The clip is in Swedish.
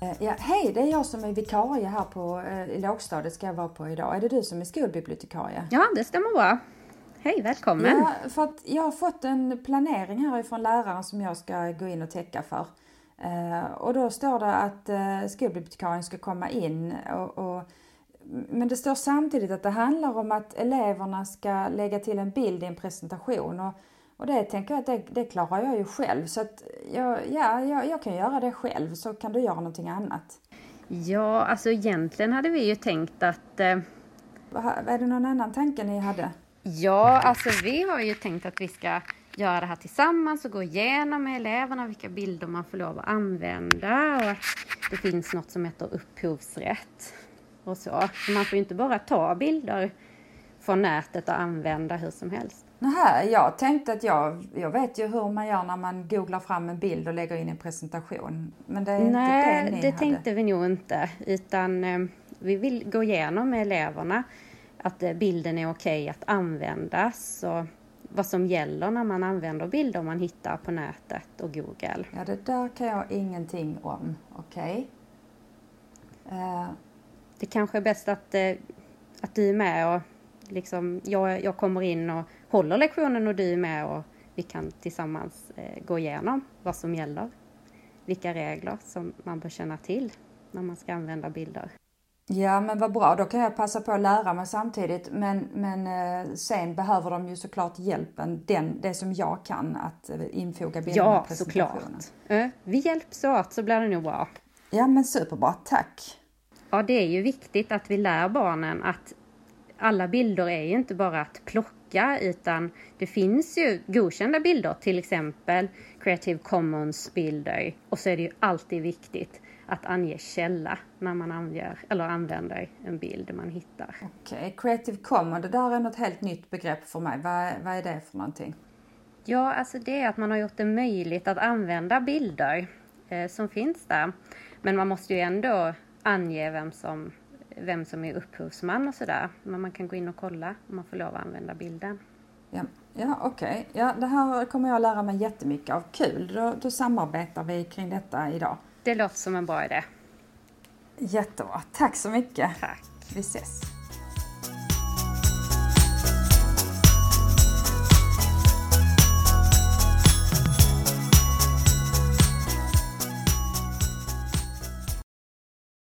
ja, hej, det är jag som är vikarie här på eh, lågstadiet ska jag vara på idag. Är det du som är skolbibliotekarie? Ja, det stämmer bra. Hej, välkommen! Ja, för att jag har fått en planering härifrån läraren som jag ska gå in och täcka för. Eh, och då står det att eh, skolbibliotekarien ska komma in och, och men det står samtidigt att det handlar om att eleverna ska lägga till en bild i en presentation. Och, och det tänker jag att det, det klarar jag ju själv. Så att jag, ja, jag, jag kan göra det själv så kan du göra någonting annat. Ja, alltså egentligen hade vi ju tänkt att... Eh... Är det någon annan tanke ni hade? Ja, alltså vi har ju tänkt att vi ska göra det här tillsammans och gå igenom med eleverna vilka bilder man får lov att använda och att det finns något som heter upphovsrätt och så. man får ju inte bara ta bilder från nätet och använda hur som helst. Nähä, jag tänkte att jag, jag vet ju hur man gör när man googlar fram en bild och lägger in en presentation. Men det är Nej, inte det ni det hade. tänkte vi nog inte. Utan eh, vi vill gå igenom med eleverna att eh, bilden är okej okay att användas och vad som gäller när man använder bilder man hittar på nätet och Google. Ja, det där kan jag ingenting om. Okej. Okay. Uh. Det kanske är bäst att, eh, att du är med och liksom, jag, jag kommer in och håller lektionen och du är med och vi kan tillsammans eh, gå igenom vad som gäller. Vilka regler som man bör känna till när man ska använda bilder. Ja men vad bra, då kan jag passa på att lära mig samtidigt. Men, men eh, sen behöver de ju såklart hjälpen, den, det som jag kan, att eh, infoga bilderna ja, i presentationen. Ja, såklart. vi hjälps åt så blir det nog bra. Ja men superbra, tack. Ja, det är ju viktigt att vi lär barnen att alla bilder är ju inte bara att plocka utan det finns ju godkända bilder, till exempel Creative Commons bilder. Och så är det ju alltid viktigt att ange källa när man anger, eller använder en bild man hittar. Okej, okay. Creative Commons, det där är något helt nytt begrepp för mig. Vad, vad är det för någonting? Ja, alltså det är att man har gjort det möjligt att använda bilder eh, som finns där. Men man måste ju ändå ange vem som, vem som är upphovsman och sådär. Men man kan gå in och kolla om man får lov att använda bilden. Ja, ja okej. Okay. Ja, det här kommer jag lära mig jättemycket av. Kul, då, då samarbetar vi kring detta idag. Det låter som en bra idé. Jättebra. Tack så mycket. Tack. Vi ses.